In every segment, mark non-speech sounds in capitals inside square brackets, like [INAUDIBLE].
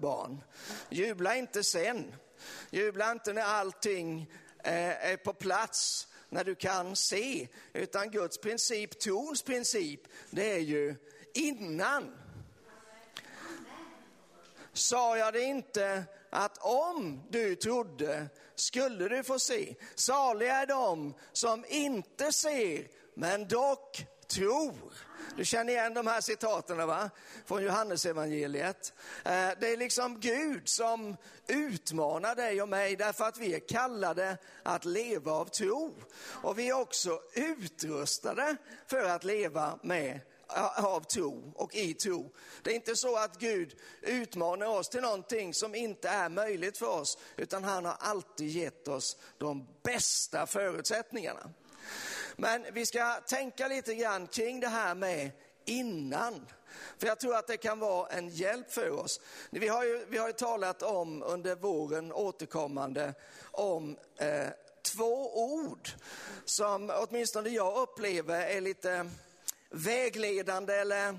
barn. Jubla inte sen. Jubla inte när allting eh, är på plats, när du kan se. Utan Guds princip, trons princip, det är ju innan. Sa jag det inte att om du trodde skulle du få se. Saliga är de som inte ser men dock tror. Du känner igen de här citaten va? från Johannesevangeliet. Eh, det är liksom Gud som utmanar dig och mig därför att vi är kallade att leva av tro. Och vi är också utrustade för att leva med av tro och i tro. Det är inte så att Gud utmanar oss till någonting som inte är möjligt för oss, utan han har alltid gett oss de bästa förutsättningarna. Men vi ska tänka lite grann kring det här med innan. För jag tror att det kan vara en hjälp för oss. Vi har ju, vi har ju talat om under våren återkommande om eh, två ord som åtminstone jag upplever är lite vägledande eller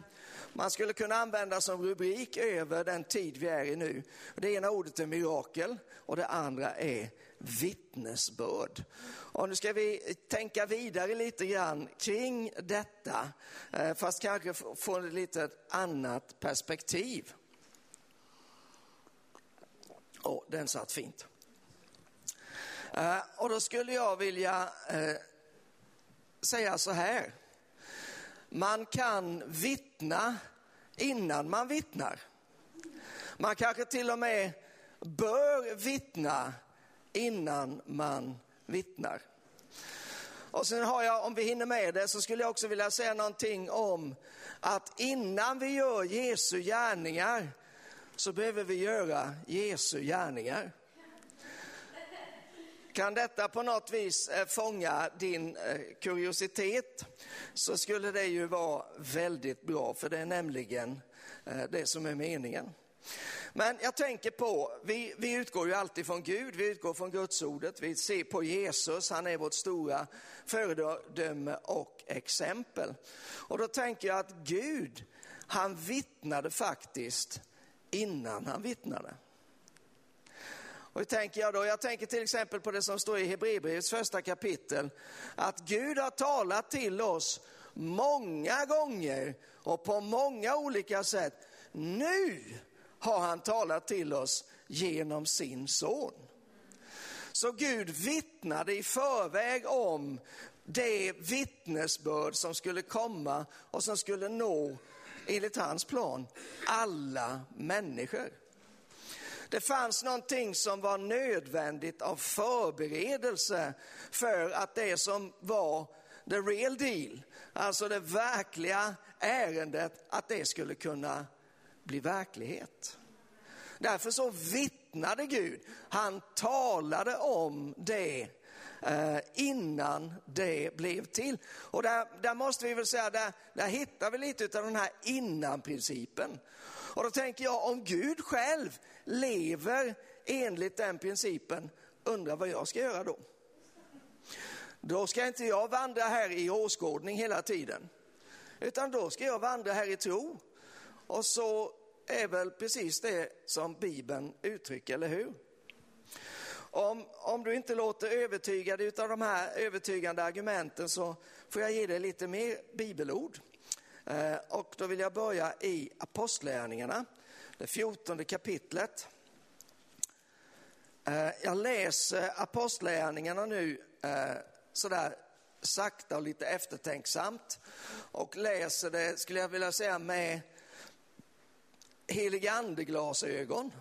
man skulle kunna använda som rubrik över den tid vi är i nu. Det ena ordet är mirakel och det andra är vittnesbörd. Och nu ska vi tänka vidare lite grann kring detta, eh, fast kanske få ett lite annat perspektiv. Oh, den satt fint. Eh, och då skulle jag vilja eh, säga så här. Man kan vittna innan man vittnar. Man kanske till och med bör vittna innan man vittnar. Och sen har jag, om vi hinner med det, så skulle jag också vilja säga någonting om att innan vi gör Jesu gärningar så behöver vi göra Jesu gärningar. Kan detta på något vis eh, fånga din eh, kuriositet så skulle det ju vara väldigt bra, för det är nämligen eh, det som är meningen. Men jag tänker på, vi, vi utgår ju alltid från Gud, vi utgår från Gudsordet, vi ser på Jesus, han är vårt stora föredöme och exempel. Och då tänker jag att Gud, han vittnade faktiskt innan han vittnade. Och hur tänker jag då? Jag tänker till exempel på det som står i Hebreerbrevets första kapitel, att Gud har talat till oss många gånger och på många olika sätt. Nu har han talat till oss genom sin son. Så Gud vittnade i förväg om det vittnesbörd som skulle komma och som skulle nå, enligt hans plan, alla människor. Det fanns någonting som var nödvändigt av förberedelse för att det som var the real deal, alltså det verkliga ärendet, att det skulle kunna bli verklighet. Därför så vittnade Gud, han talade om det eh, innan det blev till. Och där, där måste vi väl säga, där, där hittar vi lite av den här innan-principen. Och då tänker jag, om Gud själv lever enligt den principen, undrar vad jag ska göra då? Då ska inte jag vandra här i åskådning hela tiden, utan då ska jag vandra här i tro. Och så är väl precis det som Bibeln uttrycker, eller hur? Om, om du inte låter övertygad av de här övertygande argumenten så får jag ge dig lite mer bibelord. Eh, och då vill jag börja i Apostlärningarna, det fjortonde kapitlet. Eh, jag läser Apostlärningarna nu eh, sådär sakta och lite eftertänksamt och läser det, skulle jag vilja säga, med heligandeglasögon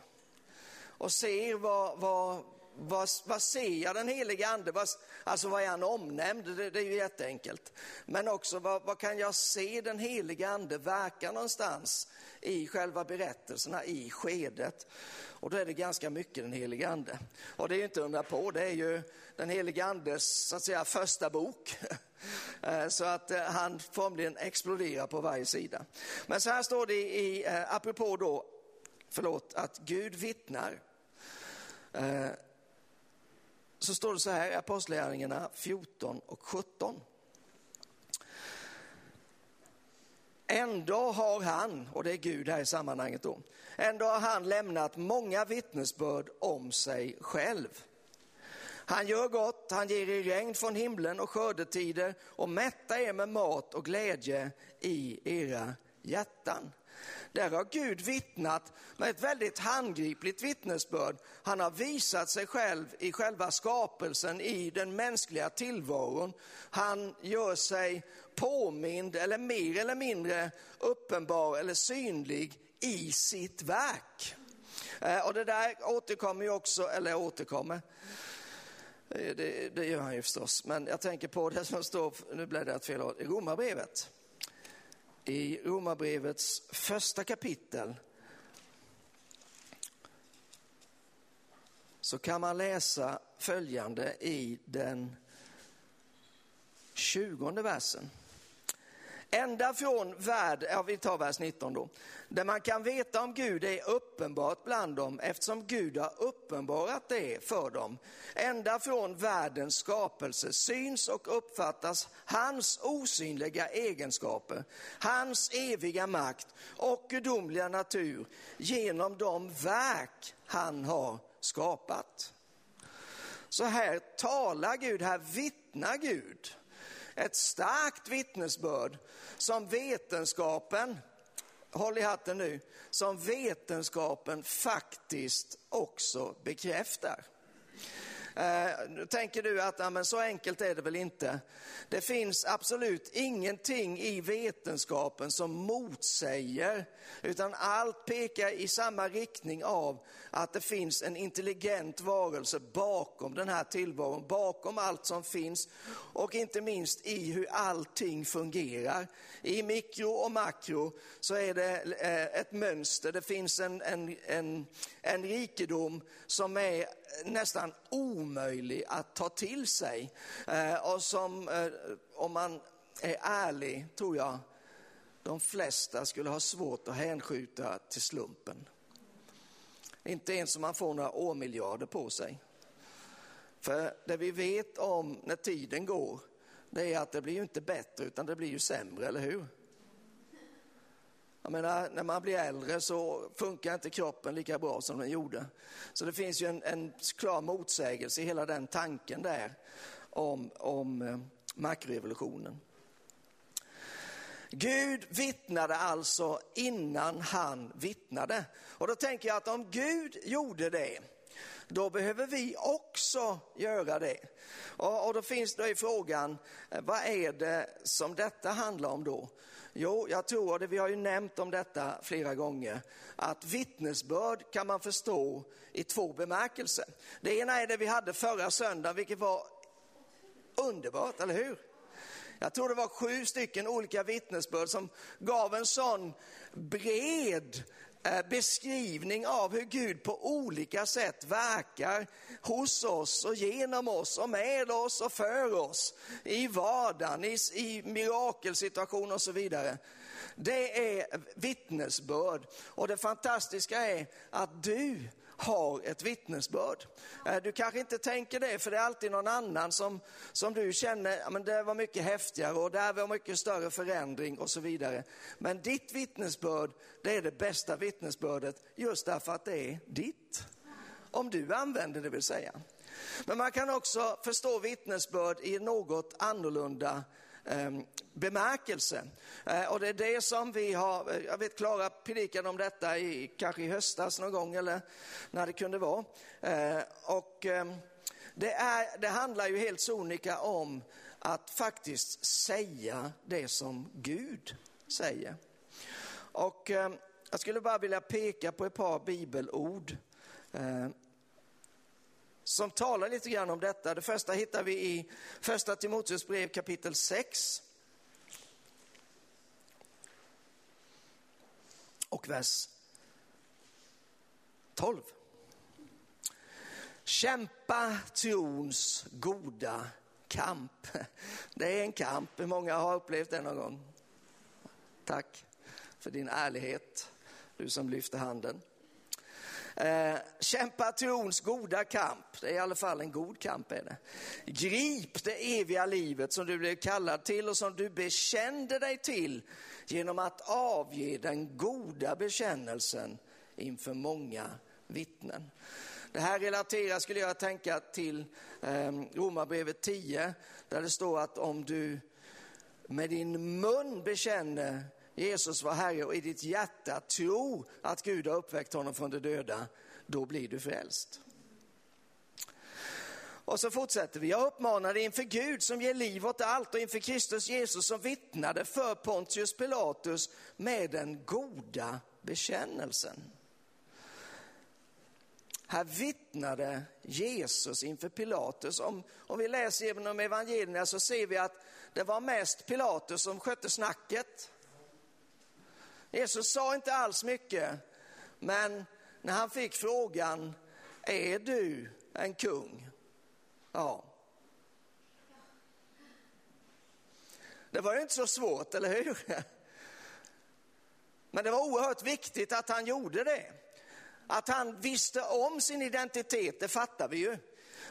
och ser vad, vad, vad, vad ser jag den helige ande? Vad, alltså vad är han omnämnd? Det, det är ju jätteenkelt. Men också vad, vad, kan jag se den helige ande verka någonstans i själva berättelserna, i skedet? Och då är det ganska mycket den helige ande. Och det är ju inte undra på, det är ju den helige andes så att säga första bok. [LAUGHS] Eh, så att eh, han formligen exploderar på varje sida. Men så här står det i, eh, apropå då, förlåt, att Gud vittnar så står det så här i Apostlagärningarna 14 och 17. Ändå har han, och det är Gud här i sammanhanget då, ändå har han lämnat många vittnesbörd om sig själv. Han gör gott, han ger er regn från himlen och skördetider och mättar er med mat och glädje i era hjärtan. Där har Gud vittnat med ett väldigt handgripligt vittnesbörd. Han har visat sig själv i själva skapelsen, i den mänskliga tillvaron. Han gör sig påmind eller mer eller mindre uppenbar eller synlig i sitt verk. Eh, och det där återkommer ju också, eller återkommer, eh, det, det, gör han ju förstås, men jag tänker på det som står, nu blev det ett fel i Romarbrevet i Romarbrevets första kapitel så kan man läsa följande i den tjugonde versen. Ända från värld, ja vi tar vers 19 då, där man kan veta om Gud är uppenbart bland dem eftersom Gud har uppenbarat det för dem. Ända från världens skapelse syns och uppfattas hans osynliga egenskaper, hans eviga makt och gudomliga natur genom de verk han har skapat. Så här talar Gud, här vittnar Gud ett starkt vittnesbörd som vetenskapen, håll i hatten nu, som vetenskapen faktiskt också bekräftar. Eh, nu tänker du att ja, men så enkelt är det väl inte. Det finns absolut ingenting i vetenskapen som motsäger, utan allt pekar i samma riktning av att det finns en intelligent varelse bakom den här tillvaron, bakom allt som finns och inte minst i hur allting fungerar. I mikro och makro så är det eh, ett mönster, det finns en, en, en, en rikedom som är Eh, nästan omöjlig att ta till sig eh, och som, eh, om man är ärlig, tror jag, de flesta skulle ha svårt att hänskjuta till slumpen. Inte ens om man får några årmiljarder på sig. För det vi vet om när tiden går, det är att det blir ju inte bättre utan det blir ju sämre, eller hur? Jag menar, när man blir äldre så funkar inte kroppen lika bra som den gjorde. Så det finns ju en, en klar motsägelse i hela den tanken där om, om eh. Gud vittnade alltså innan han vittnade. Och då tänker jag att om Gud gjorde det, då behöver vi också göra det. Och, och då finns det i frågan, eh, vad är det som detta handlar om då? Jo, jag tror, och vi har ju nämnt om detta flera gånger, att vittnesbörd kan man förstå i två bemärkelser. Det ena är det vi hade förra söndagen, vilket var underbart, eller hur? Jag tror det var sju stycken olika vittnesbörd som gav en sån bred Eh, beskrivning av hur Gud på olika sätt verkar hos oss och genom oss och med oss och för oss i vardagen, i, i mirakelsituationer och så vidare. Det är vittnesbörd och det fantastiska är att du har ett vittnesbörd. Eh, du kanske inte tänker det, för det är alltid någon annan som, som du känner, men det var mycket häftigare och där var mycket större förändring och så vidare. Men ditt vittnesbörd, det är det bästa vittnesbördet just därför att det är ditt. Om du använder det vill säga. Men man kan också förstå vittnesbörd i något annorlunda Ehm, bemärkelse. Eh, och det är det som vi har, eh, jag vet Klara predikade om detta i, kanske i höstas någon gång eller när det kunde vara. Eh, och ehm, det, är, det handlar ju helt sonika om att faktiskt säga det som Gud säger. Och ehm, jag skulle bara vilja peka på ett par bibelord som talar lite grann om detta. Det första hittar vi i första Timoteus brev kapitel 6. Och vers 12. Kämpa trons goda kamp. Det är en kamp, hur många har upplevt det någon gång? Tack för din ärlighet, du som lyfter handen. Eh, kämpa trons goda kamp. Det är i alla fall en god kamp. Är det. Grip det eviga livet som du blev kallad till och som du bekände dig till genom att avge den goda bekännelsen inför många vittnen. Det här relaterar, skulle jag tänka, till eh, Romarbrevet 10, där det står att om du med din mun bekänner Jesus var Herre och i ditt hjärta tror att Gud har uppväckt honom från de döda, då blir du frälst. Och så fortsätter vi. Jag uppmanar dig inför Gud som ger liv åt allt och inför Kristus Jesus som vittnade för Pontius Pilatus med den goda bekännelsen. Här vittnade Jesus inför Pilatus. Om, om vi läser genom evangelierna så ser vi att det var mest Pilatus som skötte snacket. Jesus sa inte alls mycket, men när han fick frågan, är du en kung? Ja. Det var ju inte så svårt, eller hur? Men det var oerhört viktigt att han gjorde det. Att han visste om sin identitet, det fattar vi ju.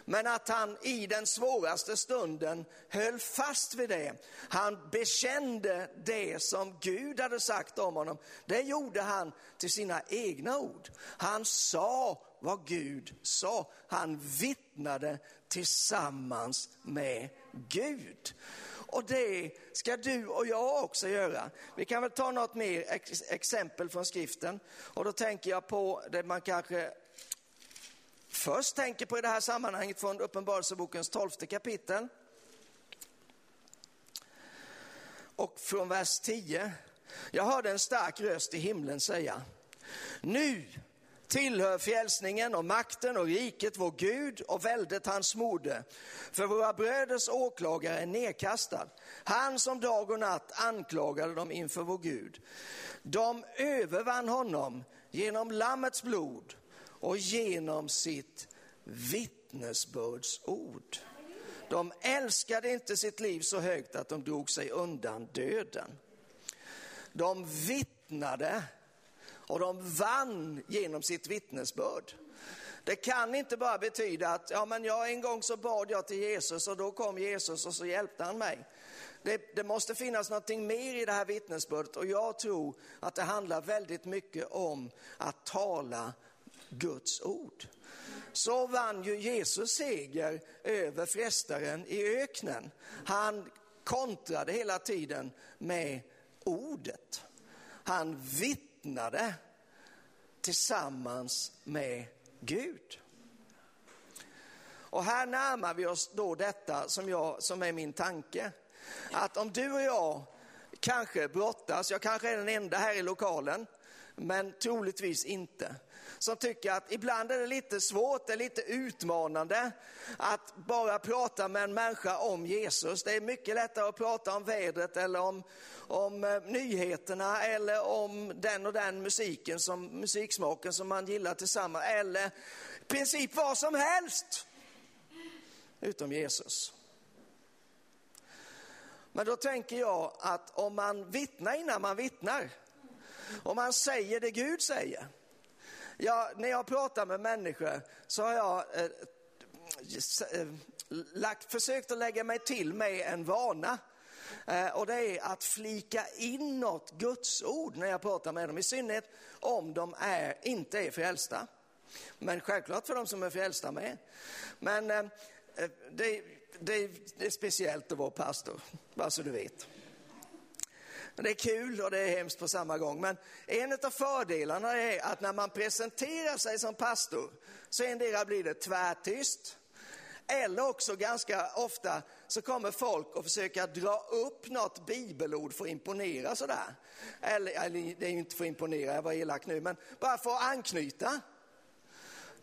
Men att han i den svåraste stunden höll fast vid det. Han bekände det som Gud hade sagt om honom. Det gjorde han till sina egna ord. Han sa vad Gud sa. Han vittnade tillsammans med Gud. Och det ska du och jag också göra. Vi kan väl ta något mer exempel från skriften. Och då tänker jag på det man kanske först tänker på i det här sammanhanget från Uppenbarelsebokens tolfte kapitel. Och från vers 10. Jag hörde en stark röst i himlen säga, nu tillhör fjälsningen och makten och riket vår Gud och väldet hans moder. För våra bröders åklagare är nedkastad, han som dag och natt anklagade dem inför vår Gud. De övervann honom genom Lammets blod och genom sitt vittnesbördsord. De älskade inte sitt liv så högt att de drog sig undan döden. De vittnade och de vann genom sitt vittnesbörd. Det kan inte bara betyda att ja, men jag, en gång så bad jag till Jesus och då kom Jesus och så hjälpte han mig. Det, det, måste finnas någonting mer i det här vittnesbördet och jag tror att det handlar väldigt mycket om att tala Guds ord. Så vann ju Jesus seger över frestaren i öknen. Han kontrade hela tiden med ordet. Han vittnade tillsammans med Gud. Och här närmar vi oss då detta som, jag, som är min tanke. Att om du och jag kanske brottas, jag kanske är den enda här i lokalen, men troligtvis inte som tycker att ibland är det lite svårt, det är lite utmanande att bara prata med en människa om Jesus. Det är mycket lättare att prata om vädret eller om, om eh, nyheterna eller om den och den musiken, som, musiksmaken som man gillar tillsammans eller i princip vad som helst utom Jesus. Men då tänker jag att om man vittnar innan man vittnar, om man säger det Gud säger, Ja, när jag pratar med människor så har jag eh, eh, lagt, försökt att lägga mig till med en vana. Eh, och det är att flika in något gudsord när jag pratar med dem, i synnerhet om de är, inte är frälsta. Men självklart för de som är frälsta med. Men eh, eh det, det, det är speciellt att vara pastor, bara så du vet. Det är kul och det är hemskt på samma gång. Men en av fördelarna är att när man presenterar sig som pastor så endera blir det tvärtyst eller också ganska ofta så kommer folk och försöka dra upp något bibelord för att imponera sådär. Eller, eller det är ju inte för att imponera, jag var elak nu, men bara för att anknyta.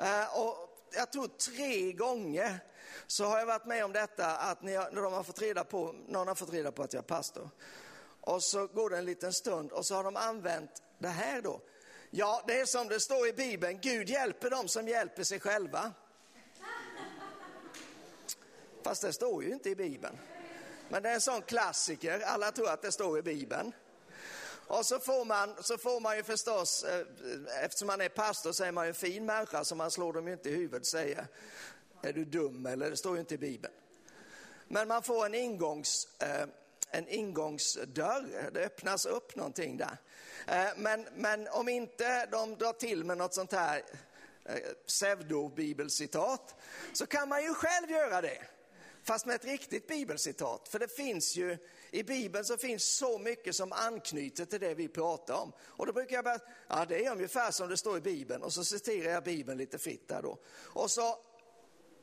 Uh, och jag tror tre gånger så har jag varit med om detta att när, jag, när de har fått reda på, någon har fått reda på att jag är pastor. Och så går det en liten stund och så har de använt det här då. Ja, det är som det står i Bibeln, Gud hjälper dem som hjälper sig själva. Fast det står ju inte i Bibeln. Men det är en sån klassiker, alla tror att det står i Bibeln. Och så får, man, så får man ju förstås, eh, eftersom man är pastor så är man ju en fin människa så man slår dem ju inte i huvudet och säger, är du dum eller? Det står ju inte i Bibeln. Men man får en, ingångs, eh, en ingångsdörr, det öppnas upp någonting där. Eh, men, men om inte de drar till med något sånt här eh, pseudobibelcitat så kan man ju själv göra det. Fast med ett riktigt bibelcitat. För det finns ju, i Bibeln så finns så mycket som anknyter till det vi pratar om. Och då brukar jag bara, ja det är ungefär som det står i Bibeln. Och så citerar jag Bibeln lite fritt där då. Och så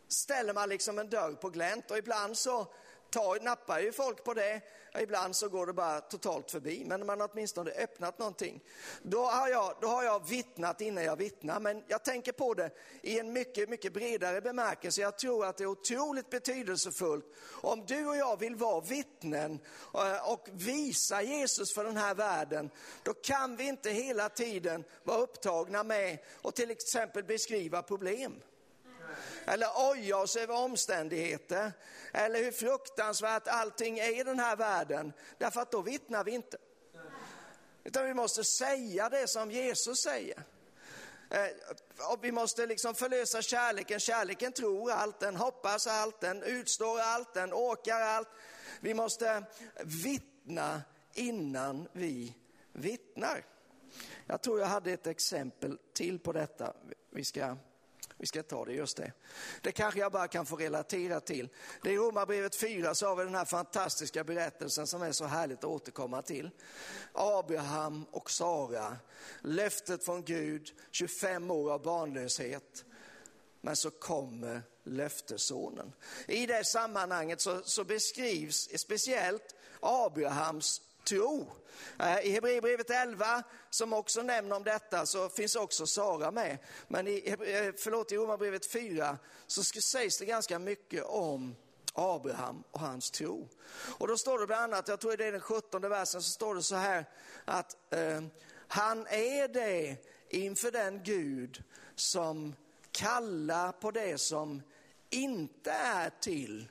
ställer man liksom en dörr på glänt och ibland så tar, nappar ju folk på det. Ibland så går det bara totalt förbi, men man har åtminstone öppnat någonting. Då har, jag, då har jag vittnat innan jag vittnar, men jag tänker på det i en mycket, mycket bredare bemärkelse. Jag tror att det är otroligt betydelsefullt om du och jag vill vara vittnen eh, och visa Jesus för den här världen. Då kan vi inte hela tiden vara upptagna med att till exempel beskriva problem eller oja oss över omständigheter eller hur fruktansvärt allting är i den här världen. Därför att då vittnar vi inte. Utan vi måste säga det som Jesus säger. Eh, och vi måste liksom förlösa kärleken. Kärleken tror allt, den hoppas allt, den utstår allt, den orkar allt. Vi måste vittna innan vi vittnar. Jag tror jag hade ett exempel till på detta. Vi ska vi ska ta det, just det. Det kanske jag bara kan få relatera till. Det är i Romarbrevet 4 så har vi den här fantastiska berättelsen som är så härligt att återkomma till. Abraham och Sara, löftet från Gud, 25 år av barnlöshet. Men så kommer löftessonen. I det sammanhanget så, så beskrivs speciellt Abrahams tro. Eh, I Hebreerbrevet 11, som också nämner om detta, så finns också Sara med. Men i, eh, förlåt, i Romarbrevet 4 så sägs det ganska mycket om Abraham och hans tro. Och då står det bland annat, jag tror det är den 17 versen, så står det så här att eh, han är det inför den Gud som kallar på det som inte är till,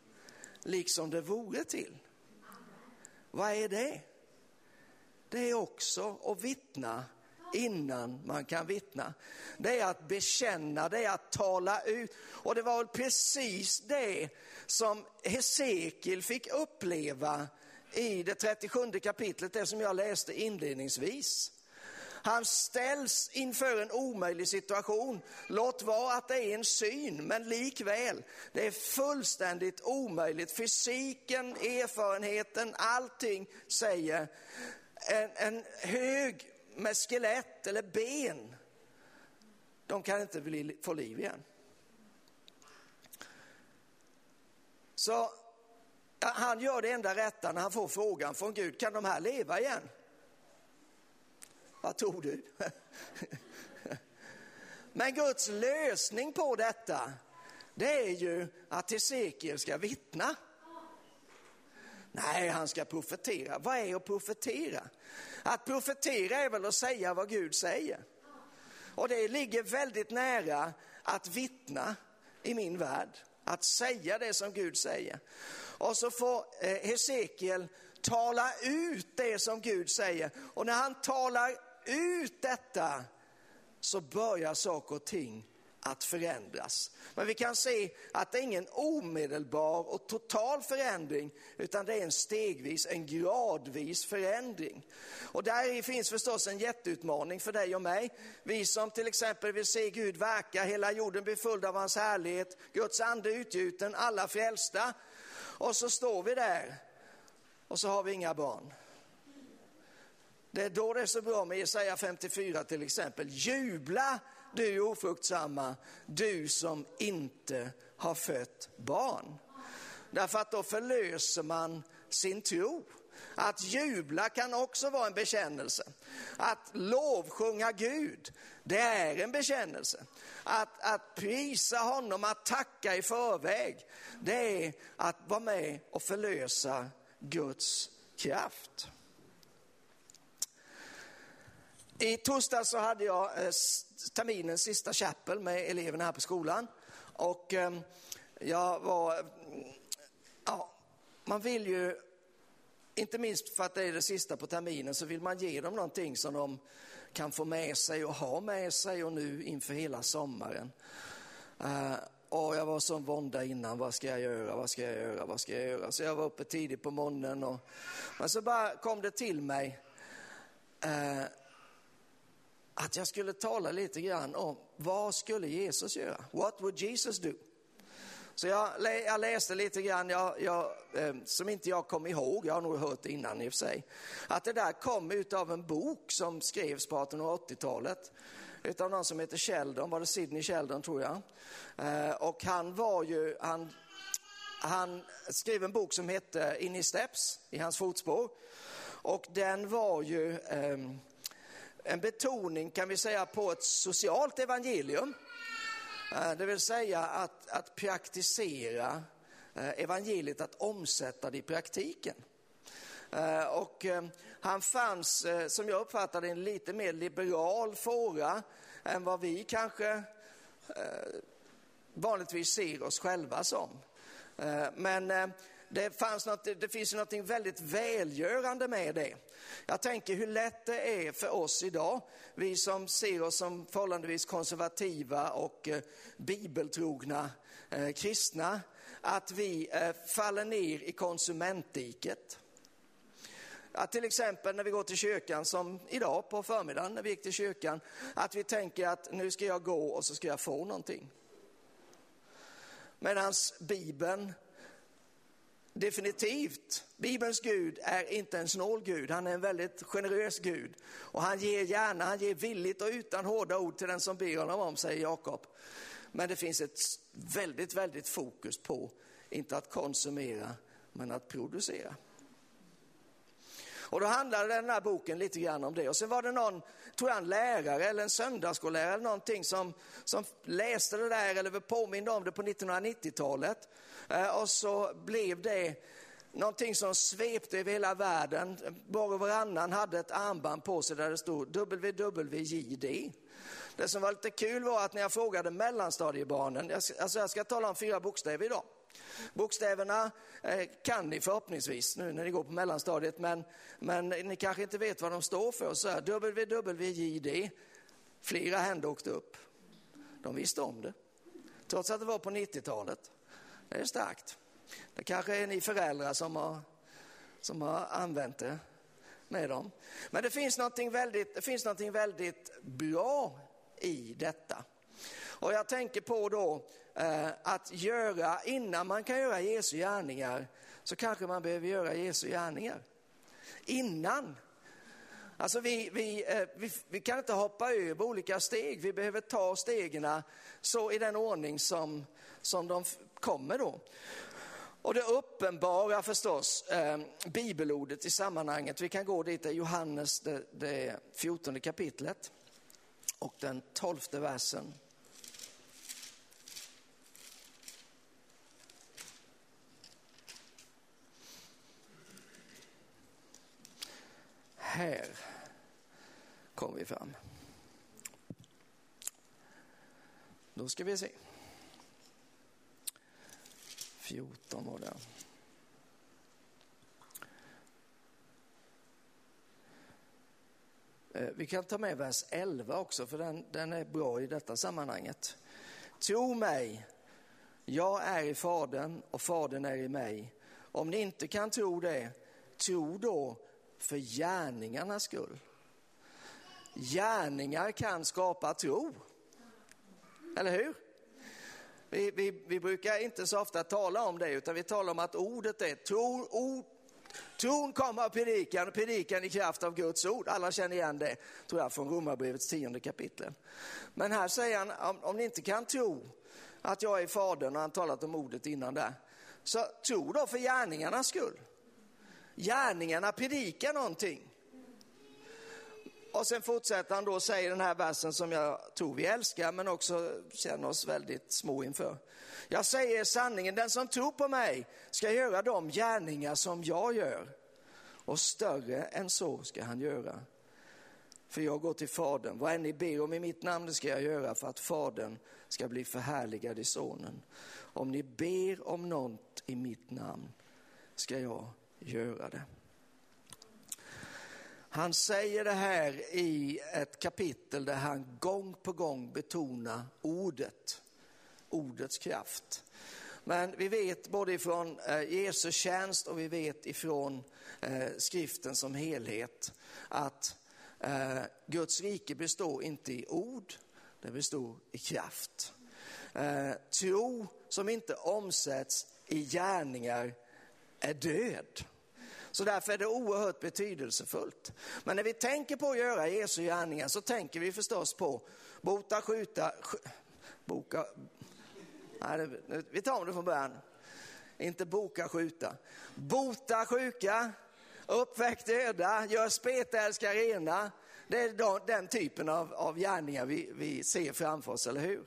liksom det vore till. Vad är det? Det är också att vittna innan man kan vittna. Det är att bekänna, det är att tala ut. Och det var väl precis det som Hesekiel fick uppleva i det 37 kapitlet, det som jag läste inledningsvis. Han ställs inför en omöjlig situation. Låt vara att det är en syn, men likväl, det är fullständigt omöjligt. Fysiken, erfarenheten, allting säger en, en hög med skelett eller ben, de kan inte bli, få liv igen. Så han gör det enda rätta när han får frågan från Gud, kan de här leva igen? Vad tror du? [LAUGHS] Men Guds lösning på detta, det är ju att Hesekiel ska vittna. Nej, han ska profetera. Vad är att profetera? Att profetera är väl att säga vad Gud säger. Och det ligger väldigt nära att vittna i min värld. Att säga det som Gud säger. Och så får eh, Hesekiel tala ut det som Gud säger. Och när han talar ut detta så börjar saker och ting att förändras. Men vi kan se att det är ingen omedelbar och total förändring, utan det är en stegvis, en gradvis förändring. Och där finns förstås en jätteutmaning för dig och mig. Vi som till exempel vill se Gud verka, hela jorden blir full av hans härlighet, Guds ande utgjuten, alla frälsta. Och så står vi där och så har vi inga barn. Det är då det är så bra med Jesaja 54 till exempel. Jubla du ofruktsamma, du som inte har fött barn. Därför att då förlöser man sin tro. Att jubla kan också vara en bekännelse. Att lovsjunga Gud, det är en bekännelse. Att, att prisa honom, att tacka i förväg, det är att vara med och förlösa Guds kraft. I torsdag så hade jag eh, terminens sista chapel med eleverna här på skolan. Och ehm, jag var, ja, man vill ju inte minst för att det är det sista på terminen så vill man ge dem någonting som de kan få med sig och ha med sig och nu inför hela sommaren. Eh, och jag var som vånda innan, vad ska jag göra, vad ska jag göra, vad ska jag göra? Så jag var uppe tidigt på morgonen och men så bara kom det till mig eh, att jag skulle tala lite grann om vad skulle Jesus göra? What would Jesus do? Så jag, jag läste lite grann, jag, jag, eh, som inte jag kom ihåg, jag har nog hört det innan i och för sig, att det där kom utav en bok som skrevs på 1880-talet utav någon som heter Sheldon, var det Sidney Sheldon tror jag. Eh, och han var ju, han, han skrev en bok som hette In i steps, i hans fotspår. Och den var ju eh, en betoning kan vi säga på ett socialt evangelium. Eh, det vill säga att, att praktisera eh, evangeliet, att omsätta det i praktiken. Eh, och han fanns, som jag uppfattade en lite mer liberal fåra än vad vi kanske vanligtvis ser oss själva som. Men det, fanns något, det finns något väldigt välgörande med det. Jag tänker hur lätt det är för oss idag, vi som ser oss som förhållandevis konservativa och eh, bibeltrogna eh, kristna, att vi eh, faller ner i konsumentdiket. Att till exempel när vi går till kyrkan, som idag på förmiddagen när vi gick till kyrkan, att vi tänker att nu ska jag gå och så ska jag få någonting. Medan Bibeln Definitivt. Bibelns Gud är inte en snål Gud, han är en väldigt generös Gud. Och han ger gärna, han ger villigt och utan hårda ord till den som ber honom om, säger Jakob. Men det finns ett väldigt, väldigt fokus på, inte att konsumera, men att producera. Och då handlade den här boken lite grann om det. Och sen var det någon, tror jag en lärare eller en söndagsskollärare eller någonting som, som läste det där eller påminde om det på 1990-talet. Eh, och så blev det någonting som svepte över hela världen. Var och varannan hade ett armband på sig där det stod WWJD. Det som var lite kul var att när jag frågade mellanstadiebarnen, alltså jag ska tala om fyra bokstäver idag. Bokstäverna eh, kan ni förhoppningsvis nu när ni går på mellanstadiet, men, men ni kanske inte vet vad de står för. Så här, WWJD, flera händer åkte upp. De visste om det, trots att det var på 90-talet. Det är starkt. Det kanske är ni föräldrar som har, som har använt det med dem. Men det finns någonting väldigt, det finns någonting väldigt bra i detta. Och jag tänker på då Eh, att göra, innan man kan göra Jesu gärningar, så kanske man behöver göra Jesu gärningar. Innan. Alltså vi, vi, eh, vi, vi, kan inte hoppa över olika steg, vi behöver ta stegen så i den ordning som, som de kommer då. Och det uppenbara förstås, eh, bibelordet i sammanhanget, vi kan gå dit, det Johannes det, det 14 kapitlet och den tolfte versen. Här kommer vi fram. Då ska vi se. 14 var det. Eh, vi kan ta med vers 11 också, för den, den är bra i detta sammanhanget. Tro mig, jag är i Fadern och Fadern är i mig. Om ni inte kan tro det, tro då för gärningarnas skull. Gärningar kan skapa tro. Eller hur? Vi, vi, vi, brukar inte så ofta tala om det, utan vi talar om att ordet är tro, ord, Tron kommer av predikan och predikan i kraft av Guds ord. Alla känner igen det, tror jag, från Romarbrevets tionde kapitel. Men här säger han, om, om ni inte kan tro att jag är fadern, och han talat om ordet innan där, så tro då för gärningarnas skull. Gärningarna predikar någonting. Och sen fortsätter han då och säger den här versen som jag tror vi älskar men också känner oss väldigt små inför. Jag säger sanningen, den som tror på mig ska göra de gärningar som jag gör och större än så ska han göra. För jag går till Fadern, vad än ni ber om i mitt namn det ska jag göra för att Fadern ska bli förhärligad i Sonen. Om ni ber om något i mitt namn ska jag göra det. Han säger det här i ett kapitel där han gång på gång betonar ordet, ordets kraft. Men vi vet både ifrån eh, Jesu tjänst och vi vet ifrån eh, skriften som helhet att eh, Guds rike består inte i ord, det består i kraft. Tro som inte omsätts i gärningar är död. Så därför är det oerhört betydelsefullt. Men när vi tänker på att göra Jesu gärningar så tänker vi förstås på bota, skjuta, boka, nej, vi tar det från början. Inte boka, skjuta. Bota sjuka, uppväck döda, gör spetälska rena. Det är den typen av, av gärningar vi, vi ser framför oss, eller hur?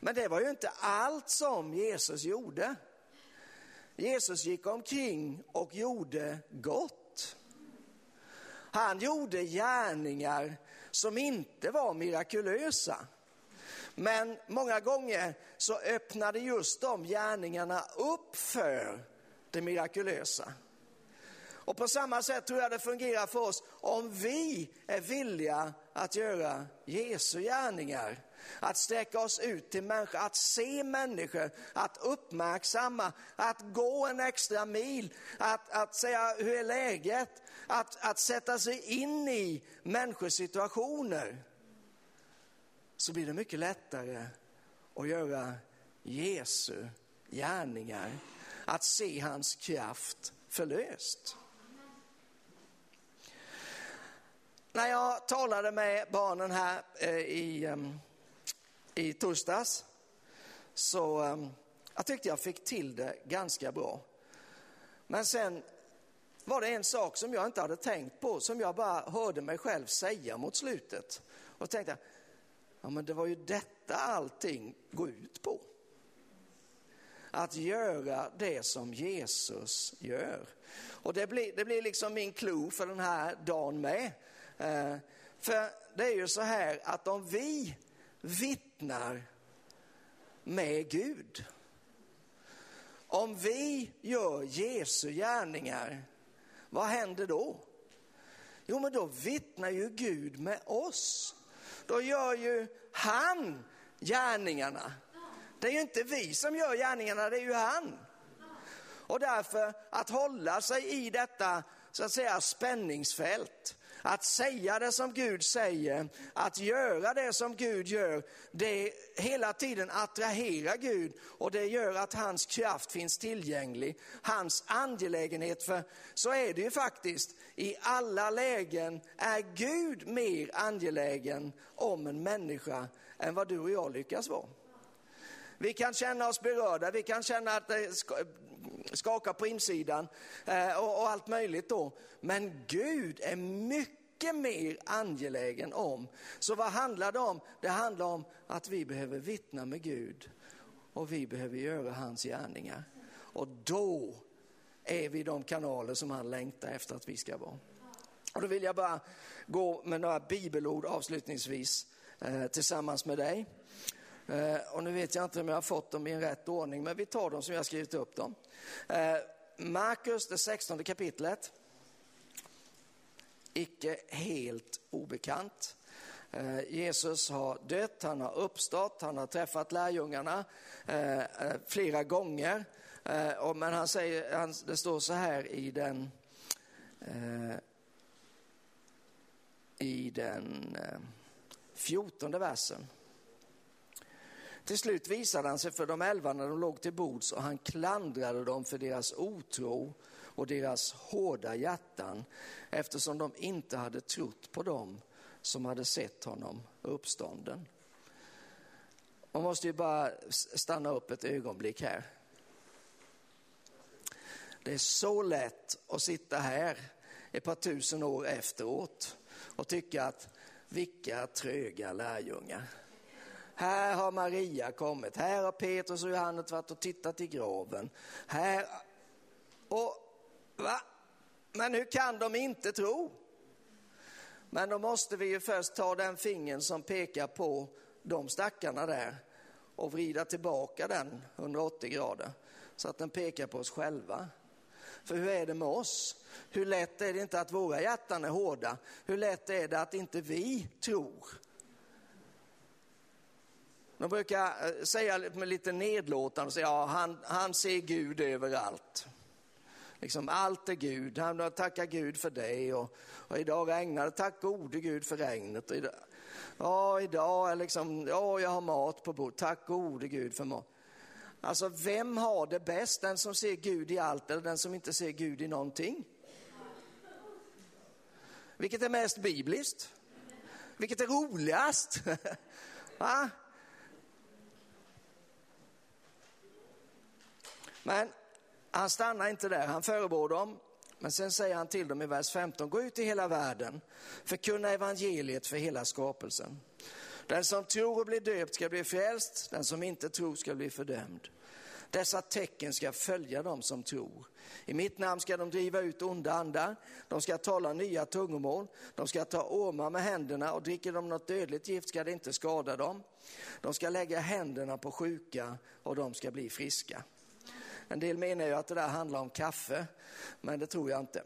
Men det var ju inte allt som Jesus gjorde. Jesus gick omkring och gjorde gott. Han gjorde gärningar som inte var mirakulösa. Men många gånger så öppnade just de gärningarna upp för det mirakulösa. Och på samma sätt tror jag det fungerar för oss om vi är villiga att göra Jesu gärningar att sträcka oss ut till människor, att se människor, att uppmärksamma, att gå en extra mil, att, att säga hur är läget, att, att sätta sig in i människors situationer. Så blir det mycket lättare att göra Jesu gärningar, att se hans kraft förlöst. När jag talade med barnen här eh, i ehm, i torsdags. Så um, jag tyckte jag fick till det ganska bra. Men sen var det en sak som jag inte hade tänkt på, som jag bara hörde mig själv säga mot slutet. Och tänkte, ja men det var ju detta allting går ut på. Att göra det som Jesus gör. Och det blir, det blir liksom min klo för den här dagen med. Eh, för det är ju så här att om vi vittnar med Gud. Om vi gör Jesu gärningar, vad händer då? Jo, men då vittnar ju Gud med oss. Då gör ju han gärningarna. Det är ju inte vi som gör gärningarna, det är ju han. Och därför att hålla sig i detta så att säga spänningsfält att säga det som Gud säger, att göra det som Gud gör, det hela tiden attraherar Gud och det gör att hans kraft finns tillgänglig, hans angelägenhet. För så är det ju faktiskt, i alla lägen är Gud mer angelägen om en människa än vad du och jag lyckas vara. Vi kan känna oss berörda, vi kan känna att skakar på insidan eh, och allt möjligt då. Men Gud är mycket mer angelägen om. Så vad handlar det om? Det handlar om att vi behöver vittna med Gud och vi behöver göra hans gärningar. Och då är vi de kanaler som han längtar efter att vi ska vara. Och då vill jag bara gå med några bibelord avslutningsvis eh, tillsammans med dig. Eh, och nu vet jag inte om jag har fått dem i en rätt ordning, men vi tar dem som jag har skrivit upp dem. Eh, Markus, det 16 kapitlet. Icke helt obekant. Eh, Jesus har dött, han har uppstått, han har träffat lärjungarna flera gånger. Men han säger, det står så här i den, i den fjortonde versen. Till slut visade han sig för de elva när de låg till bords och han klandrade dem för deras otro och deras hårda hjärtan eftersom de inte hade trott på dem som hade sett honom uppstånden. Man måste ju bara stanna upp ett ögonblick här. Det är så lätt att sitta här ett par tusen år efteråt och tycka att vilka tröga lärjungar. Här har Maria kommit, här har Petrus och Johannes varit och tittat i graven. Här, och va? Men hur kan de inte tro? Men då måste vi ju först ta den fingern som pekar på de stackarna där och vrida tillbaka den 180 grader så att den pekar på oss själva. För hur är det med oss? Hur lätt är det inte att våra hjärtan är hårda? Hur lätt är det att inte vi tror? De brukar eh, säga med lite nedlåtande, ja, han, han ser Gud överallt. Liksom, allt är Gud, han tackar Gud för det och, och idag regnar det, tack gode Gud för regnet. Och idag, ja, idag är liksom, ja, jag har mat på bordet, tack gode Gud för mat. Alltså vem har det bäst, den som ser Gud i allt eller den som inte ser Gud i någonting? Vilket är mest bibliskt? Vilket är roligast? [LAUGHS] Va? Men han stannar inte där, han förebrår dem. Men sen säger han till dem i vers 15, gå ut i hela världen, förkunna evangeliet för hela skapelsen. Den som tror och blir döpt ska bli frälst, den som inte tror ska bli fördömd. Dessa tecken ska följa dem som tror. I mitt namn ska de driva ut onda andar, de ska tala nya tungomål, de ska ta ormar med händerna och dricker de något dödligt gift ska det inte skada dem. De ska lägga händerna på sjuka och de ska bli friska. En del menar ju att det där handlar om kaffe, men det tror jag inte.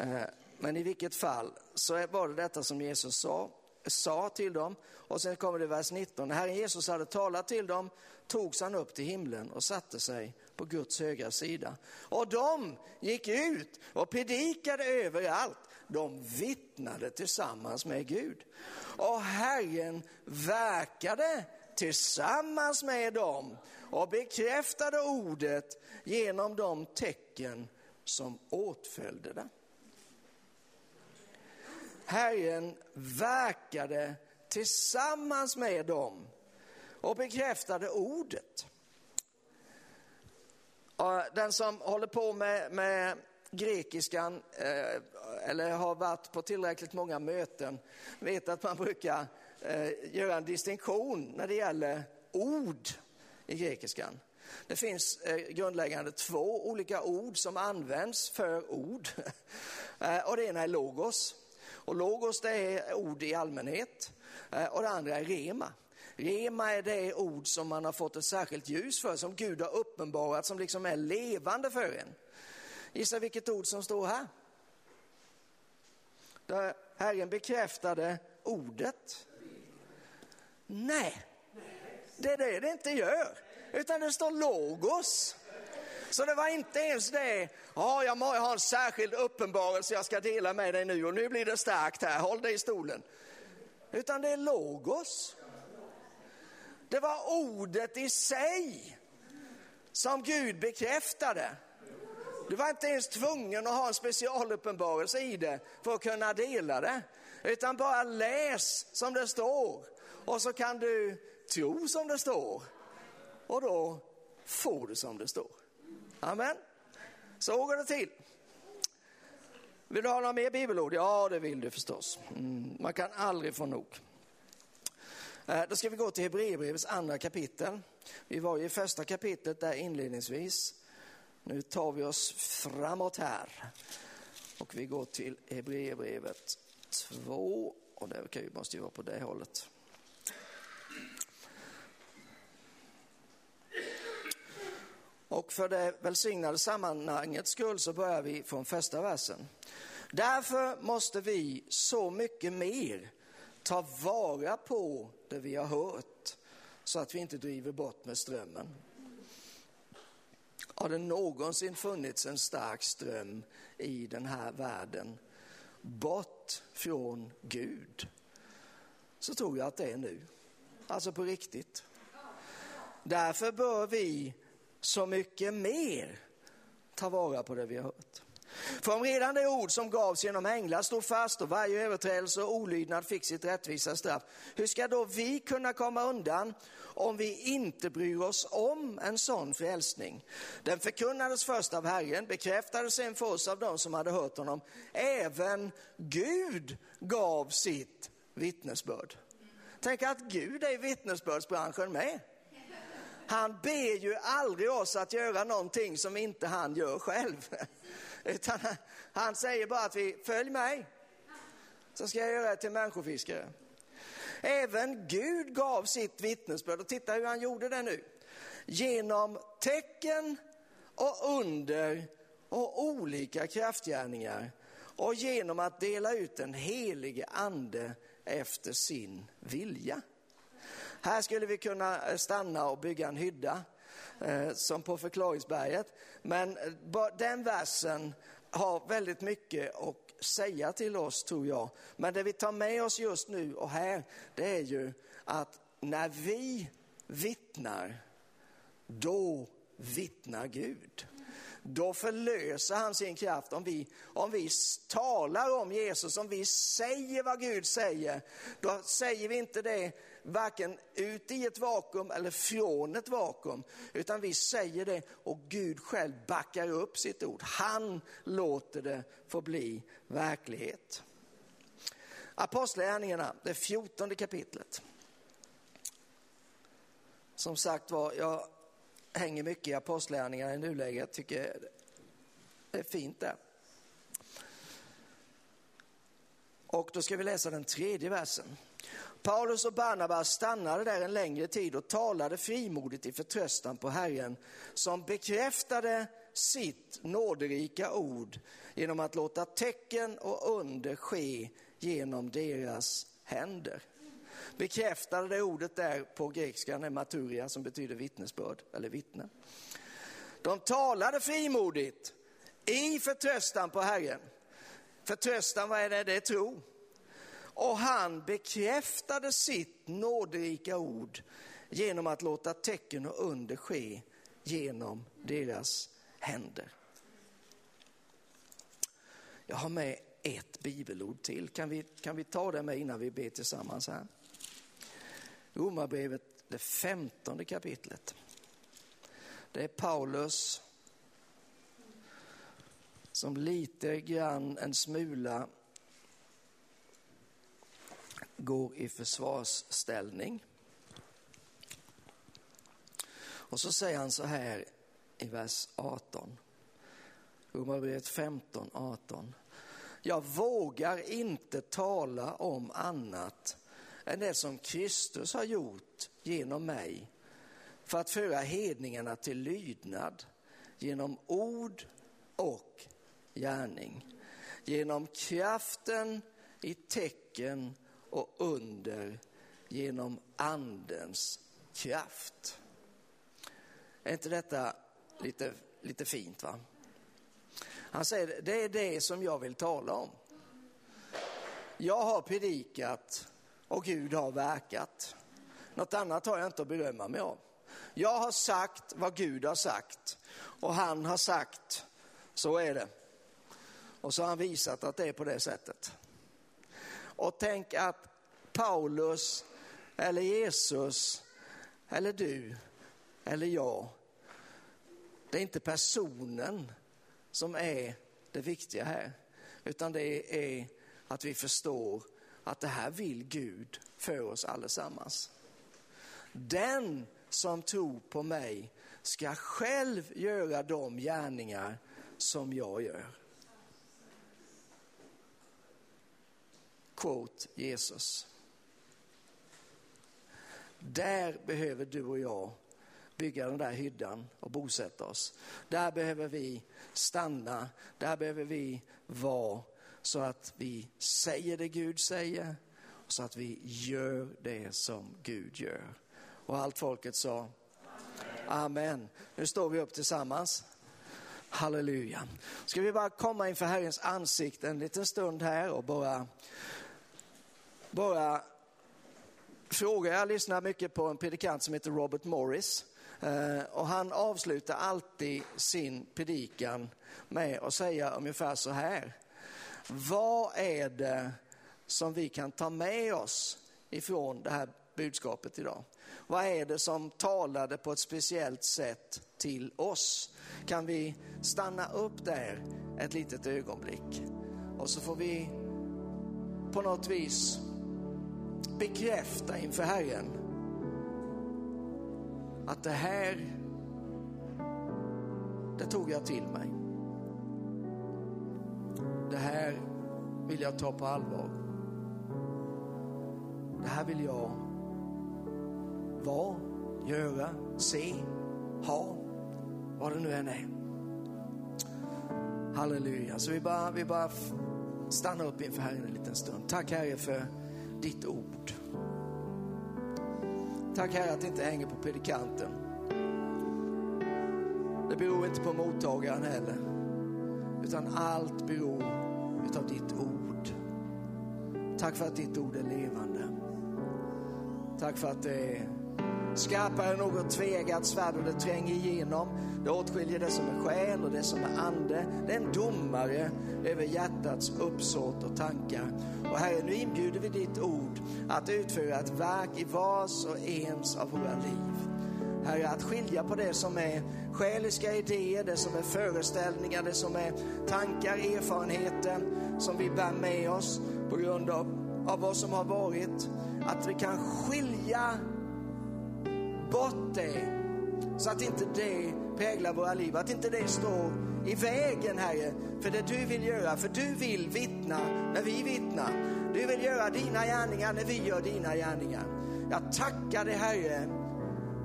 Eh, men i vilket fall så var det detta som Jesus sa, sa till dem. Och sen kommer det vers 19. När Herren Jesus hade talat till dem togs han upp till himlen och satte sig på Guds högra sida. Och de gick ut och predikade överallt. De vittnade tillsammans med Gud. Och Herren verkade tillsammans med dem och bekräftade ordet genom de tecken som åtföljde det. Herren verkade tillsammans med dem och bekräftade ordet. Den som håller på med, med grekiskan eh, eller har varit på tillräckligt många möten vet att man brukar eh, göra en distinktion när det gäller ord i grekiskan. Det finns eh, grundläggande två olika ord som används för ord. [LAUGHS] Eh, och det ena är logos. Och logos det är ord i allmänhet. Eh, och det andra är rema. Rema är det ord som man har fått ett särskilt ljus för, som Gud har uppenbarat, som liksom är levande för en. Gissa vilket ord som står här? Där Herren bekräftade ordet. Nej, det är det det inte gör, utan det står logos. Så det var inte ens det, ja, jag har en särskild uppenbarelse jag ska dela med dig nu och nu blir det starkt här, håll dig i stolen. Utan det är logos. Det var ordet i sig som Gud bekräftade. Du var inte ens tvungen att ha en specialuppenbarelse i det för att kunna dela det. Utan bara läs som det står och så kan du tro som det står. Och då får du som det står. Amen. Så går det till. Vill du ha några mer bibelord? Ja, det vill du förstås. Mm, man kan aldrig få nog. Eh, då ska vi gå till Hebreerbrevets andra kapitel. Vi var ju i första kapitlet där inledningsvis. Nu tar vi oss framåt här. Och vi går till Hebreerbrevet 2 och det måste ju vara på det hållet. Och för det välsignade sammanhangets skull så börjar vi från första versen. Därför måste vi så mycket mer ta vara på det vi har hört så att vi inte driver bort med strömmen. Har det någonsin funnits en stark ström i den här världen bort från Gud så tror jag att det är nu. Alltså på riktigt. Därför bör vi så mycket mer ta vara på det vi har hört. För om redan det ord som gavs genom änglar stod fast och varje överträdelse och olydnad fick sitt rättvisa straff, hur ska då vi kunna komma undan om vi inte bryr oss om en sån frälsning? Den förkunnades först av Herren, bekräftades sen för oss av dem som hade hört honom. Även Gud gav sitt vittnesbörd. Tänk att Gud är i vittnesbördsbranschen med. Han ber ju aldrig oss att göra någonting som inte han gör själv. [LAUGHS] Utan han säger bara att vi följ mig, så ska jag göra er till människofiskare. Även Gud gav sitt vittnesbörd och titta hur han gjorde det nu. Genom tecken och under och olika kraftgärningar och genom att dela ut den helige ande efter sin vilja. Här skulle vi kunna eh, stanna och bygga en hydda eh, som på förklaringsberget. Men eh, den versen har väldigt mycket att säga till oss tror jag. Men det vi tar med oss just nu och här, det är ju att när vi vittnar, då vittnar Gud då förlöser han sin kraft. Om vi, om vi talar om Jesus, om vi säger vad Gud säger, då säger vi inte det varken ut i ett vakuum eller från ett vakuum, utan vi säger det och Gud själv backar upp sitt ord. Han låter det få bli verklighet. Apostlagärningarna, det fjortonde kapitlet. Som sagt var, jag hänger mycket i apostlärningarna i nuläget. tycker det är fint där. Och då ska vi läsa den tredje versen. Paulus och Barnabas stannade där en längre tid och talade frimodigt i förtröstan på Herren som bekräftade sitt nåderika ord genom att låta tecken och under ske genom deras händer bekräftade det ordet där på grekiskan är maturia som betyder vittnesbörd eller vittne. De talade frimodigt i förtröstan på Herren. Förtröstan, vad är det? Det är tro. Och han bekräftade sitt nåderika ord genom att låta tecken och under ske genom deras händer. Jag har med ett bibelord till. Kan vi, kan vi ta det med innan vi ber tillsammans här? Romarbrevet, det femtonde kapitlet. Det är Paulus som lite grann, en smula, går i försvarsställning. Och så säger han så här i vers 18. Romarbrevet 15, 18. Jag vågar inte tala om annat än det som Kristus har gjort genom mig för att föra hedningarna till lydnad genom ord och gärning. Genom kraften i tecken och under genom andens kraft. Är inte detta lite, lite fint? va? Han säger det är det som jag vill tala om. Jag har predikat och Gud har verkat. Något annat har jag inte att berömma mig av. Jag har sagt vad Gud har sagt och han har sagt, så är det. Och så har han visat att det är på det sättet. Och tänk att Paulus eller Jesus eller du eller jag, det är inte personen som är det viktiga här, utan det är att vi förstår att det här vill Gud för oss allesammans. Den som tror på mig ska själv göra de gärningar som jag gör. Quote Jesus. Där behöver du och jag bygga den där hyddan och bosätta oss. Där behöver vi stanna, där behöver vi vara så att vi säger det Gud säger så att vi gör det som Gud gör. Och allt folket sa Amen. Nu står vi upp tillsammans. Halleluja. Ska vi bara komma inför Herrens ansikte en liten stund här och bara, bara fråga. Jag lyssnar mycket på en predikant som heter Robert Morris. Eh, och han avslutar alltid sin predikan med att säga ungefär så här. Vad är det som vi kan ta med oss ifrån det här budskapet idag? Vad är det som talade på ett speciellt sätt till oss? Kan vi stanna upp där ett litet ögonblick? Och så får vi på något vis bekräfta inför Herren att det här, det tog jag till mig. Det här vill jag ta på allvar. Det här vill jag vara, göra, se, ha, vad det nu än är. Halleluja. Så vi bara, vi bara stannar upp inför Herren en liten stund. Tack Herre för ditt ord. Tack Herre att det inte hänger på predikanten. Det beror inte på mottagaren heller. Utan allt beror utav ditt ord. Tack för att ditt ord är levande. Tack för att det är skarpare än något tvegat svärd och det tränger igenom. Det åtskiljer det som är själ och det som är ande. Det är en domare över hjärtats uppsåt och tankar. Och Herre, nu inbjuder vi ditt ord att utföra ett verk i vars och ens av våra liv. Herre, att skilja på det som är själiska idéer, det som är föreställningar, det som är tankar, erfarenheter som vi bär med oss på grund av, av vad som har varit. Att vi kan skilja bort det så att inte det präglar våra liv, att inte det står i vägen, Herre, för det du vill göra. För du vill vittna när vi vittnar. Du vill göra dina gärningar när vi gör dina gärningar. Jag tackar dig, Herre,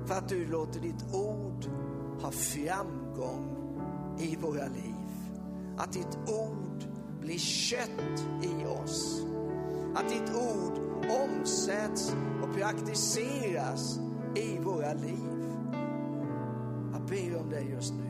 för att du låter ditt ord ha framgång i våra liv. Att ditt ord blir kött i oss. Att ditt ord omsätts och praktiseras i våra liv. Jag ber om det just nu.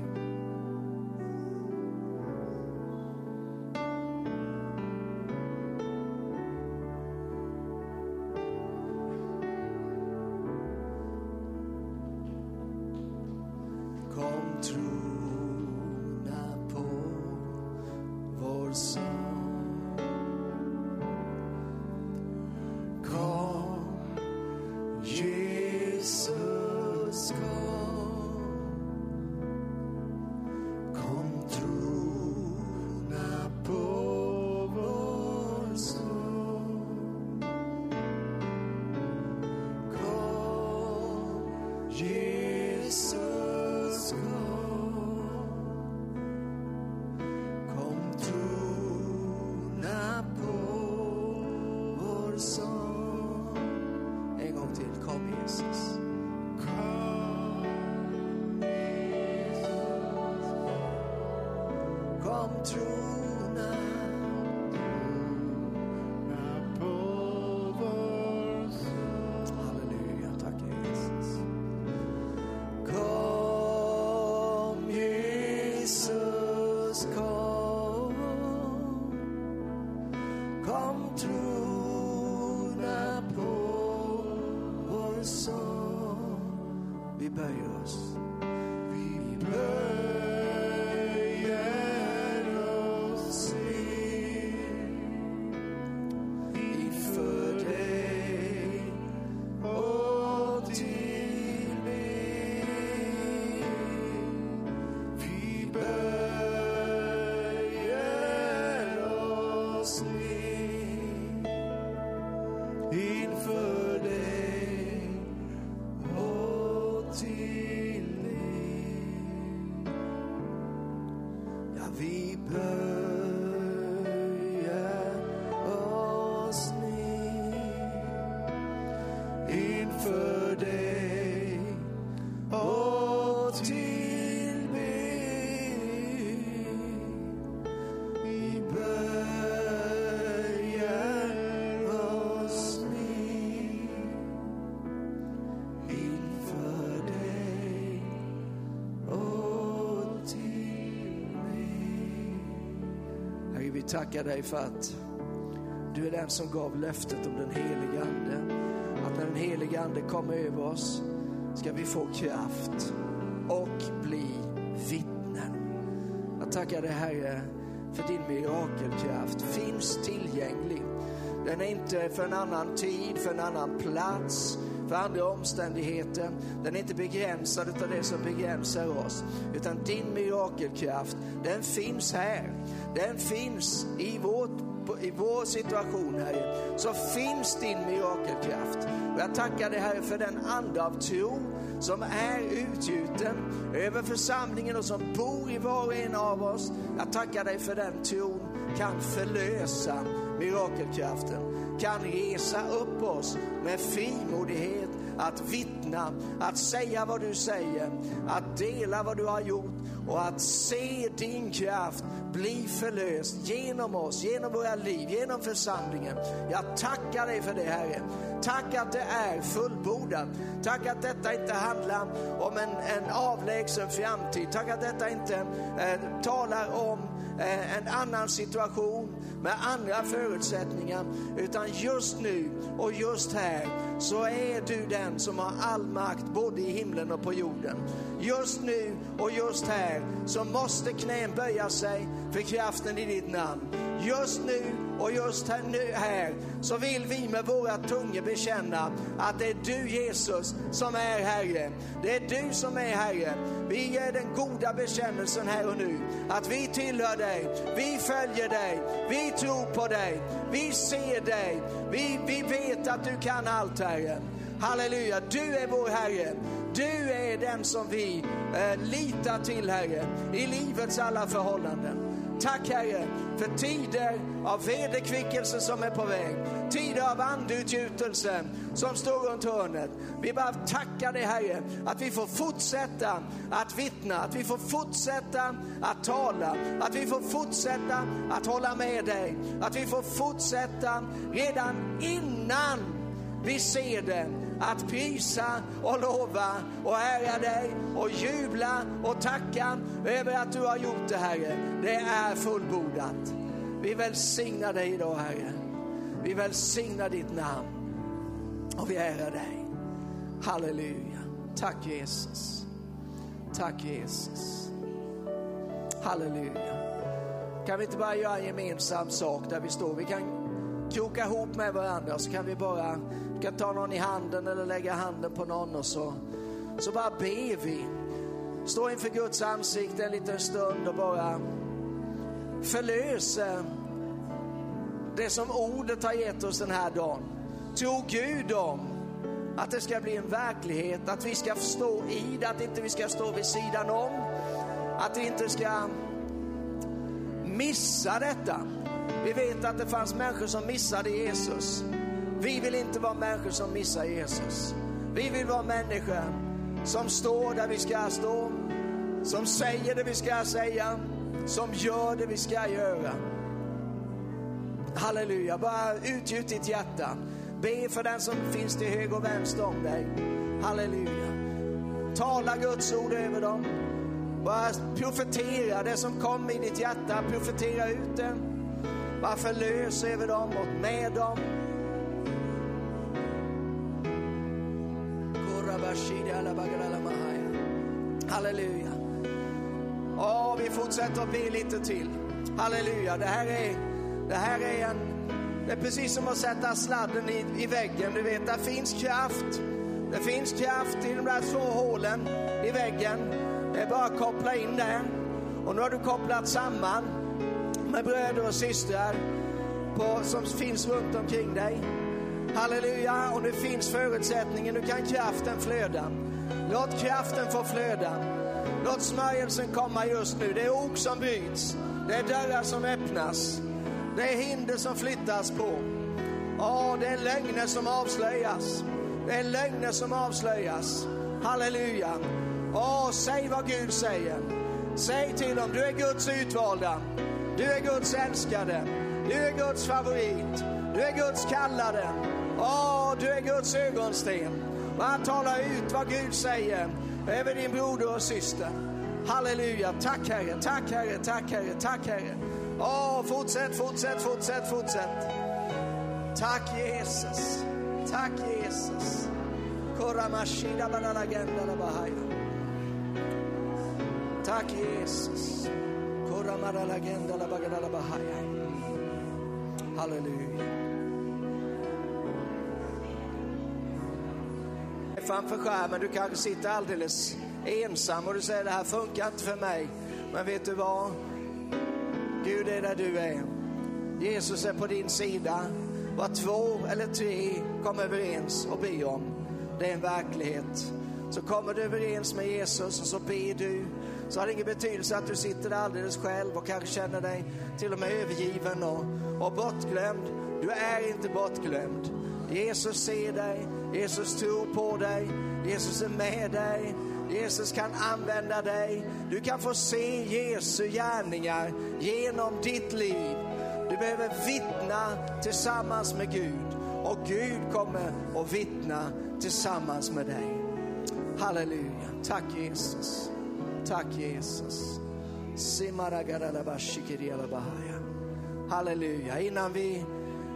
Tackar dig för att du är den som gav löftet om den heliga Ande. Att när den heliga Ande kommer över oss ska vi få kraft Jag tackar dig Herre för din mirakelkraft finns tillgänglig. Den är inte för en annan tid, för en annan plats, för andra omständigheter. Den är inte begränsad av det som begränsar oss. Utan din mirakelkraft, den finns här. Den finns i, vårt, i vår situation, Herre. Så finns din mirakelkraft. Och jag tackar dig Herre för den anda av tro som är utgjuten över församlingen och som bor i var och en av oss. Jag tackar dig för den tron kan förlösa mirakelkraften, kan resa upp oss med frimodighet att vittna att säga vad du säger, att dela vad du har gjort och att se din kraft bli förlöst genom oss, genom våra liv, genom församlingen. Jag tackar dig för det Herre. Tack att det är fullbordat. Tack att detta inte handlar om en, en avlägsen framtid. Tack att detta inte eh, talar om eh, en annan situation med andra förutsättningar. Utan just nu och just här så är du den som har all makt både i himlen och på jorden. Just nu och just här så måste knän böja sig för kraften i ditt namn. Just nu och just här, nu här så vill vi med våra tungor bekänna att det är du Jesus som är Herre. Det är du som är Herre. Vi ger den goda bekännelsen här och nu att vi tillhör dig, vi följer dig, vi tror på dig, vi ser dig, vi, vi vet att du kan allt Herre. Halleluja, du är vår Herre. Du är den som vi eh, litar till Herre i livets alla förhållanden. Tack Herre för tider av vederkvickelse som är på väg. Tider av andeutgjutelse som står runt hörnet. Vi bara tackar dig Herre att vi får fortsätta att vittna, att vi får fortsätta att tala, att vi får fortsätta att hålla med dig, att vi får fortsätta redan innan vi ser det att prisa och lova och ära dig och jubla och tacka över att du har gjort det Herre. Det är fullbordat. Vi välsignar dig idag Herre. Vi välsignar ditt namn och vi ärar dig. Halleluja. Tack Jesus. Tack Jesus. Halleluja. Kan vi inte bara göra en gemensam sak där vi står? Vi kan kroka ihop med varandra så kan vi bara vi kan ta någon i handen eller lägga handen på någon och så, så bara ber vi. Stå inför Guds ansikte en liten stund och bara förlösa det som ordet har gett oss den här dagen. Tro Gud om att det ska bli en verklighet, att vi ska stå i det, att inte vi ska stå vid sidan om, att vi inte ska missa detta. Vi vet att det fanns människor som missade Jesus. Vi vill inte vara människor som missar Jesus. Vi vill vara människor som står där vi ska stå, som säger det vi ska säga, som gör det vi ska göra. Halleluja, bara utgjut ditt hjärta. Be för den som finns till höger och vänster om dig. Halleluja. Tala Guds ord över dem. Bara profetera det som kommer i ditt hjärta, profetera ut det. Bara förlös över dem och med dem. Halleluja. Åh, vi fortsätter att be lite till. Halleluja. Det här är, det här är en... Det är precis som att sätta sladden i, i väggen. Du vet, där finns kraft. Det finns kraft i de där två hålen i väggen. Det är bara att koppla in den. Och nu har du kopplat samman med bröder och systrar på, som finns runt omkring dig. Halleluja, och nu finns förutsättningen, nu kan kraften flöda. Låt kraften få flöda. Låt smörjelsen komma just nu. Det är ok som bryts. Det är dörrar som öppnas. Det är hinder som flyttas på. Åh, det är lögner som avslöjas. Det är lögner som avslöjas. Halleluja. Åh, säg vad Gud säger. Säg till dem, du är Guds utvalda. Du är Guds älskade. Du är Guds favorit. Du är Guds kallade. Åh, du är Guds ögonsten. Man talar ut vad Gud säger över din broder och syster. Halleluja. Tack Herre, tack Herre, tack Herre, tack Herre. Åh, fortsätt, fortsätt, fortsätt, fortsätt. Tack Jesus. Tack Jesus. Koramashida. Tack Jesus. Halleluja. framför skärmen. Du kanske sitter alldeles ensam och du säger det här funkar inte för mig. Men vet du vad? Gud är där du är. Jesus är på din sida. Vad två eller tre kommer överens och ber om, det är en verklighet. Så kommer du överens med Jesus och så ber du, så har det ingen betydelse att du sitter där alldeles själv och kanske känner dig till och med övergiven och, och bortglömd. Du är inte bortglömd. Jesus ser dig, Jesus tror på dig, Jesus är med dig. Jesus kan använda dig. Du kan få se Jesu gärningar genom ditt liv. Du behöver vittna tillsammans med Gud och Gud kommer att vittna tillsammans med dig. Halleluja. Tack Jesus. Tack Jesus. Halleluja. Innan vi,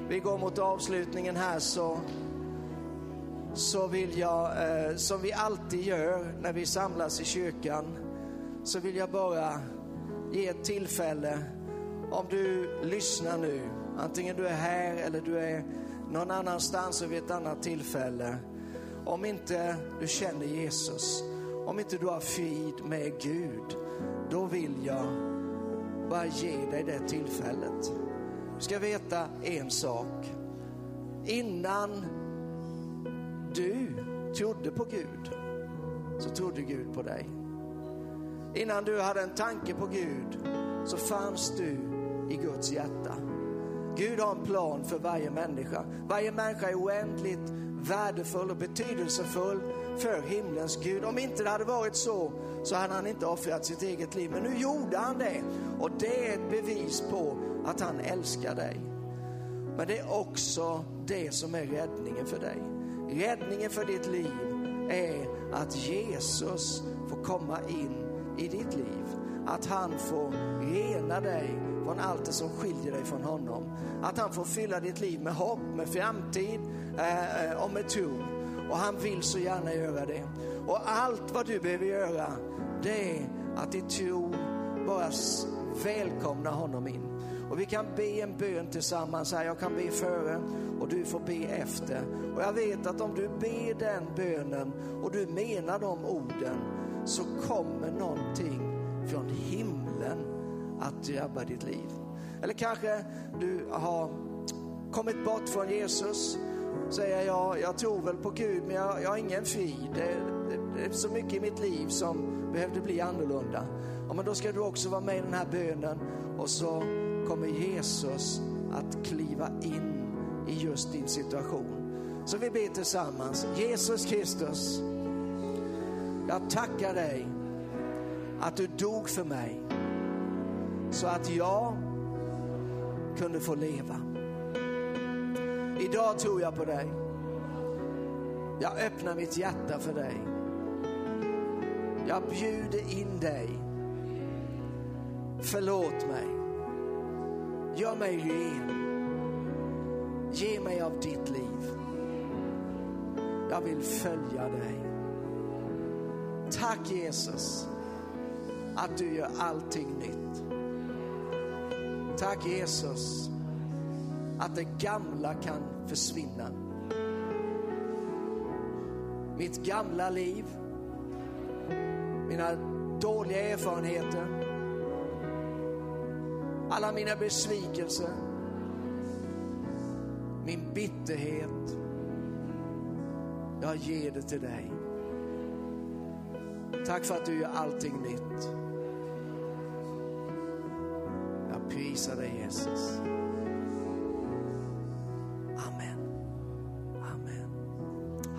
vi går mot avslutningen här så, så vill jag, eh, som vi alltid gör när vi samlas i kyrkan, så vill jag bara ge ett tillfälle om du lyssnar nu, antingen du är här eller du är någon annanstans och vid ett annat tillfälle. Om inte du känner Jesus, om inte du har frid med Gud, då vill jag bara ge dig det tillfället. Du ska veta en sak. Innan du trodde på Gud, så trodde Gud på dig. Innan du hade en tanke på Gud, så fanns du i Guds hjärta. Gud har en plan för varje människa. Varje människa är oändligt värdefull och betydelsefull för himlens Gud. Om inte det hade varit så, så hade han inte offrat sitt eget liv. Men nu gjorde han det. Och det är ett bevis på att han älskar dig. Men det är också det som är räddningen för dig. Räddningen för ditt liv är att Jesus får komma in i ditt liv. Att han får rena dig från allt det som skiljer dig från honom. Att han får fylla ditt liv med hopp, med framtid eh, eh och med tro. Och han vill så gärna göra det. Och allt vad du behöver göra, det är att i tro bara välkomna honom in. Och vi kan be en bön tillsammans här. Jag kan be före och du får be efter. Och jag vet att om du ber den bönen och du menar de orden så kommer någonting från himlen att drabba ditt liv. Eller kanske du har kommit bort från Jesus. Säger jag, jag tror väl på Gud men jag, jag har ingen frid. Det, det, det, är så mycket i mitt liv som behövde bli annorlunda. Ja, men då ska du också vara med i den här bönen och så kommer Jesus att kliva in i just din situation. Så vi ber tillsammans. Jesus Kristus, jag tackar dig att du dog för mig så att jag kunde få leva. Idag tror jag på dig. Jag öppnar mitt hjärta för dig. Jag bjuder in dig. Förlåt mig. Gör mig ren. Ge mig av ditt liv. Jag vill följa dig. Tack Jesus att du gör allting nytt. Tack Jesus att det gamla kan försvinna. Mitt gamla liv, mina dåliga erfarenheter, alla mina besvikelser, min bitterhet. Jag ger det till dig. Tack för att du gör allting nytt. Jag prisar dig Jesus.